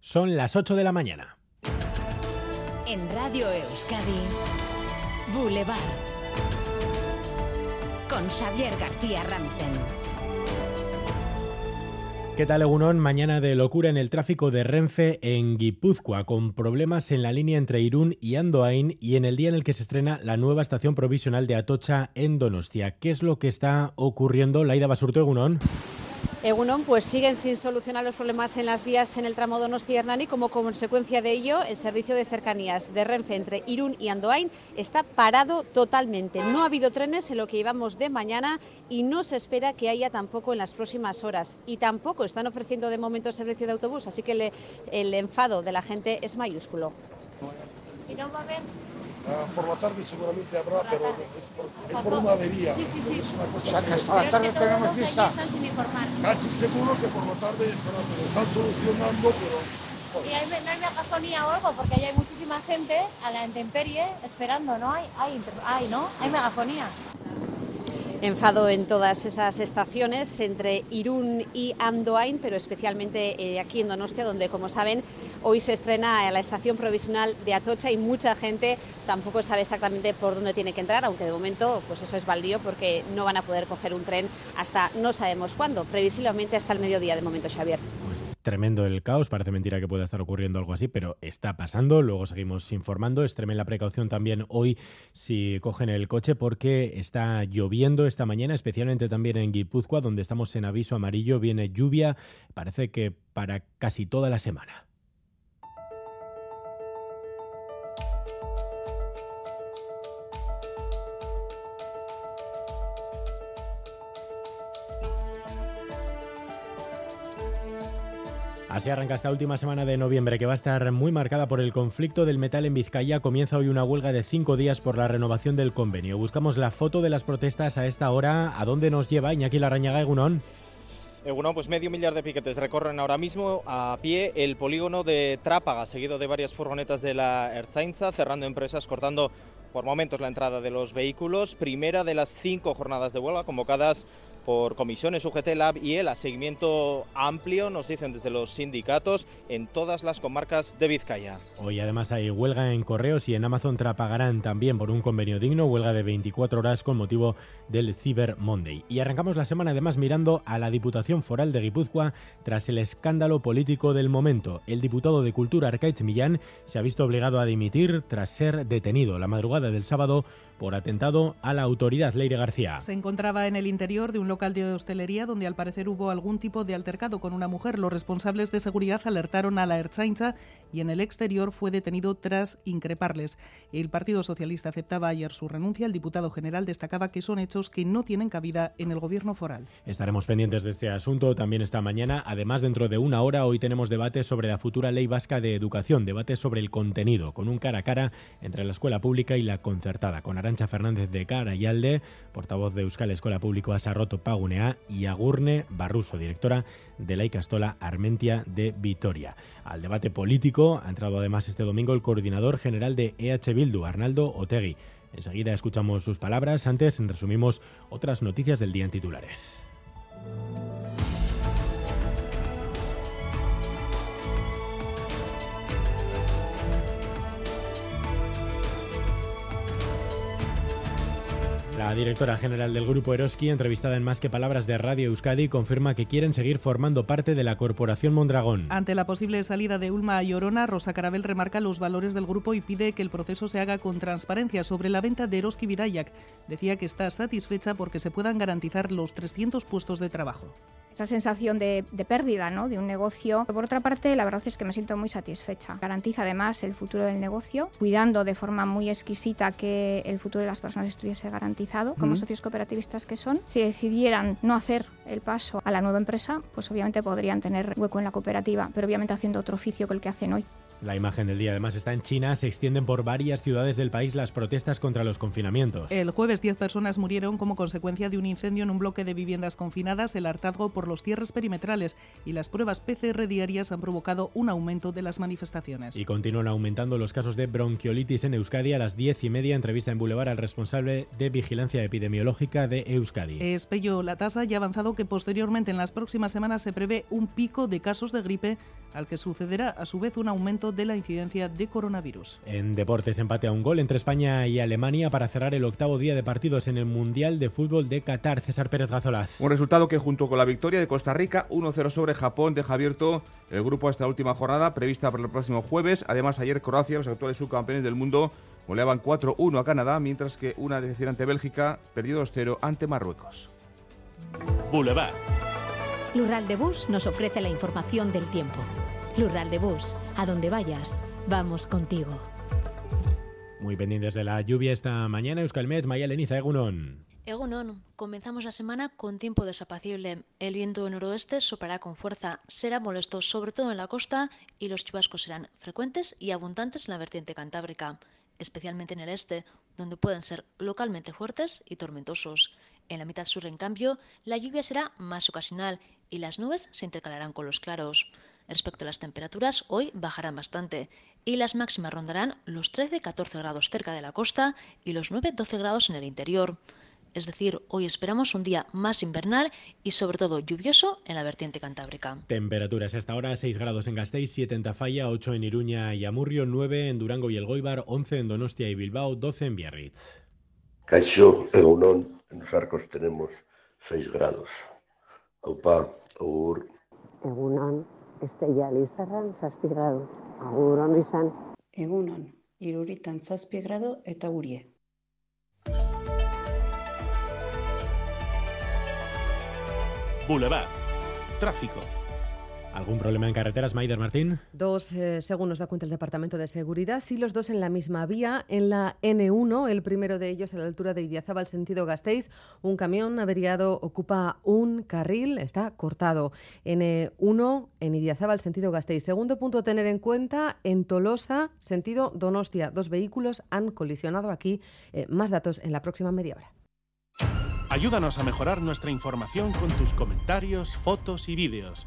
Son las 8 de la mañana. En Radio Euskadi, Boulevard. Con Xavier García Ramsten. ¿Qué tal, Egunon? Mañana de locura en el tráfico de Renfe en Guipúzcoa, con problemas en la línea entre Irún y Andoain y en el día en el que se estrena la nueva estación provisional de Atocha en Donostia. ¿Qué es lo que está ocurriendo? Laida Basurto, Egunon. Egunon, pues siguen sin solucionar los problemas en las vías en el tramo Donostia-Hernani. Como consecuencia de ello, el servicio de cercanías de Renfe entre Irún y Andoain está parado totalmente. No ha habido trenes en lo que llevamos de mañana y no se espera que haya tampoco en las próximas horas. Y tampoco están ofreciendo de momento servicio de autobús, así que el enfado de la gente es mayúsculo. ¿Y no va a haber? Ah, por la tarde seguramente habrá, pero es por, es por una avería. Sí, sí, sí. Es una cosa O sea, que hasta la tarde es que todos tenemos. Casi seguro que por la tarde estará, pero están solucionando, pero Y hay, no hay megafonía o algo, porque ahí hay muchísima gente a la intemperie esperando, ¿no? Hay, hay, hay ¿no? Hay megafonía. Enfado en todas esas estaciones entre Irún y Andoain, pero especialmente eh, aquí en Donostia, donde, como saben, hoy se estrena la estación provisional de Atocha y mucha gente tampoco sabe exactamente por dónde tiene que entrar, aunque de momento pues eso es baldío porque no van a poder coger un tren hasta no sabemos cuándo, previsiblemente hasta el mediodía de momento, Xavier. Pues tremendo el caos, parece mentira que pueda estar ocurriendo algo así, pero está pasando, luego seguimos informando, extremen la precaución también hoy si cogen el coche porque está lloviendo esta mañana, especialmente también en Guipúzcoa, donde estamos en aviso amarillo, viene lluvia, parece que para casi toda la semana. Así arranca esta última semana de noviembre, que va a estar muy marcada por el conflicto del metal en Vizcaya. Comienza hoy una huelga de cinco días por la renovación del convenio. Buscamos la foto de las protestas a esta hora. ¿A dónde nos lleva Iñaki Larrañaga Egunón? Bueno, pues medio millar de piquetes recorren ahora mismo a pie el polígono de Trápaga, seguido de varias furgonetas de la Ertzaintza, cerrando empresas, cortando por momentos la entrada de los vehículos. Primera de las cinco jornadas de huelga convocadas por comisiones UGT Lab y el a seguimiento amplio, nos dicen desde los sindicatos, en todas las comarcas de Vizcaya. Hoy además hay huelga en correos y en Amazon trapagarán también por un convenio digno, huelga de 24 horas con motivo del Cyber Monday. Y arrancamos la semana además mirando a la Diputación Foral de Guipúzcoa tras el escándalo político del momento. El diputado de Cultura Arcaich Millán se ha visto obligado a dimitir tras ser detenido la madrugada del sábado por atentado a la autoridad Leire García. Se encontraba en el interior de un local de hostelería donde al parecer hubo algún tipo de altercado con una mujer. Los responsables de seguridad alertaron a la Ertzaintza y en el exterior fue detenido tras increparles. El Partido Socialista aceptaba ayer su renuncia. El diputado general destacaba que son hechos que no tienen cabida en el gobierno foral. Estaremos pendientes de este asunto también esta mañana. Además, dentro de una hora, hoy tenemos debate sobre la futura ley vasca de educación, debate sobre el contenido, con un cara a cara entre la escuela pública y la concertada, con Arancha Fernández de Cara y Alde, portavoz de Euskal Escuela Público Asarroto Pagunea, y Agurne Barruso, directora de la Icastola Armentia de Vitoria. Al debate político ha entrado además este domingo el coordinador general de EH Bildu, Arnaldo Otegui. Enseguida escuchamos sus palabras. Antes resumimos otras noticias del día en titulares. La directora general del grupo Eroski, entrevistada en Más que Palabras de Radio Euskadi, confirma que quieren seguir formando parte de la corporación Mondragón. Ante la posible salida de Ulma a Llorona, Rosa Carabel remarca los valores del grupo y pide que el proceso se haga con transparencia sobre la venta de Eroski Virayak. Decía que está satisfecha porque se puedan garantizar los 300 puestos de trabajo. Esa sensación de, de pérdida ¿no? de un negocio. Por otra parte, la verdad es que me siento muy satisfecha. Garantiza además el futuro del negocio, cuidando de forma muy exquisita que el futuro de las personas estuviese garantizado, como socios cooperativistas que son. Si decidieran no hacer el paso a la nueva empresa, pues obviamente podrían tener hueco en la cooperativa, pero obviamente haciendo otro oficio que el que hacen hoy. La imagen del día además está en China, se extienden por varias ciudades del país las protestas contra los confinamientos. El jueves 10 personas murieron como consecuencia de un incendio en un bloque de viviendas confinadas. El hartazgo por los cierres perimetrales y las pruebas PCR diarias han provocado un aumento de las manifestaciones. Y continúan aumentando los casos de bronquiolitis en Euskadi. A las diez y media, entrevista en Boulevard al responsable de vigilancia epidemiológica de Euskadi. Espello la tasa y ha avanzado que posteriormente en las próximas semanas se prevé un pico de casos de gripe al que sucederá a su vez un aumento de la incidencia de coronavirus. En deportes, empate a un gol entre España y Alemania para cerrar el octavo día de partidos en el Mundial de Fútbol de Qatar. César Pérez Gazolas. Un resultado que junto con la victoria de Costa Rica 1-0 sobre Japón deja abierto el grupo a esta última jornada prevista para el próximo jueves. Además, ayer Croacia, los actuales subcampeones del mundo, goleaban 4-1 a Canadá, mientras que una decepcionante Bélgica perdió 2-0 ante Marruecos. Boulevard. Lural de Bus nos ofrece la información del tiempo. Lural de Bus, a donde vayas, vamos contigo. Muy pendientes de la lluvia esta mañana, Euskalmet, Maya Leniza, Egunon. Egunon, comenzamos la semana con tiempo desapacible. El viento noroeste soplará con fuerza, será molesto sobre todo en la costa y los chubascos serán frecuentes y abundantes en la vertiente cantábrica, especialmente en el este, donde pueden ser localmente fuertes y tormentosos. En la mitad sur, en cambio, la lluvia será más ocasional y las nubes se intercalarán con los claros. Respecto a las temperaturas, hoy bajarán bastante y las máximas rondarán los 13-14 grados cerca de la costa y los 9-12 grados en el interior. Es decir, hoy esperamos un día más invernal y sobre todo lluvioso en la vertiente cantábrica. Temperaturas hasta ahora 6 grados en Gasteiz, 7 en Tafalla, 8 en Iruña y Amurrio, 9 en Durango y el Goibar, 11 en Donostia y Bilbao, 12 en Biarritz. Caixo, Egunon, en los arcos tenemos 6 grados. Aupa, Agur. Egunon, Estella Lizarran, 6 grado. Agur, ondo izan. Egunon, iruritan 6 grado eta gurie. Boulevard. Tráfico. ¿Algún problema en carreteras, Maider Martín? Dos, eh, según nos da cuenta el Departamento de Seguridad, y los dos en la misma vía. En la N1, el primero de ellos a la altura de Idiazábal, sentido Gasteiz, un camión averiado ocupa un carril, está cortado. N1 en Idiazábal, sentido Gasteiz. Segundo punto a tener en cuenta, en Tolosa, sentido Donostia. Dos vehículos han colisionado aquí. Eh, más datos en la próxima media hora. Ayúdanos a mejorar nuestra información con tus comentarios, fotos y vídeos.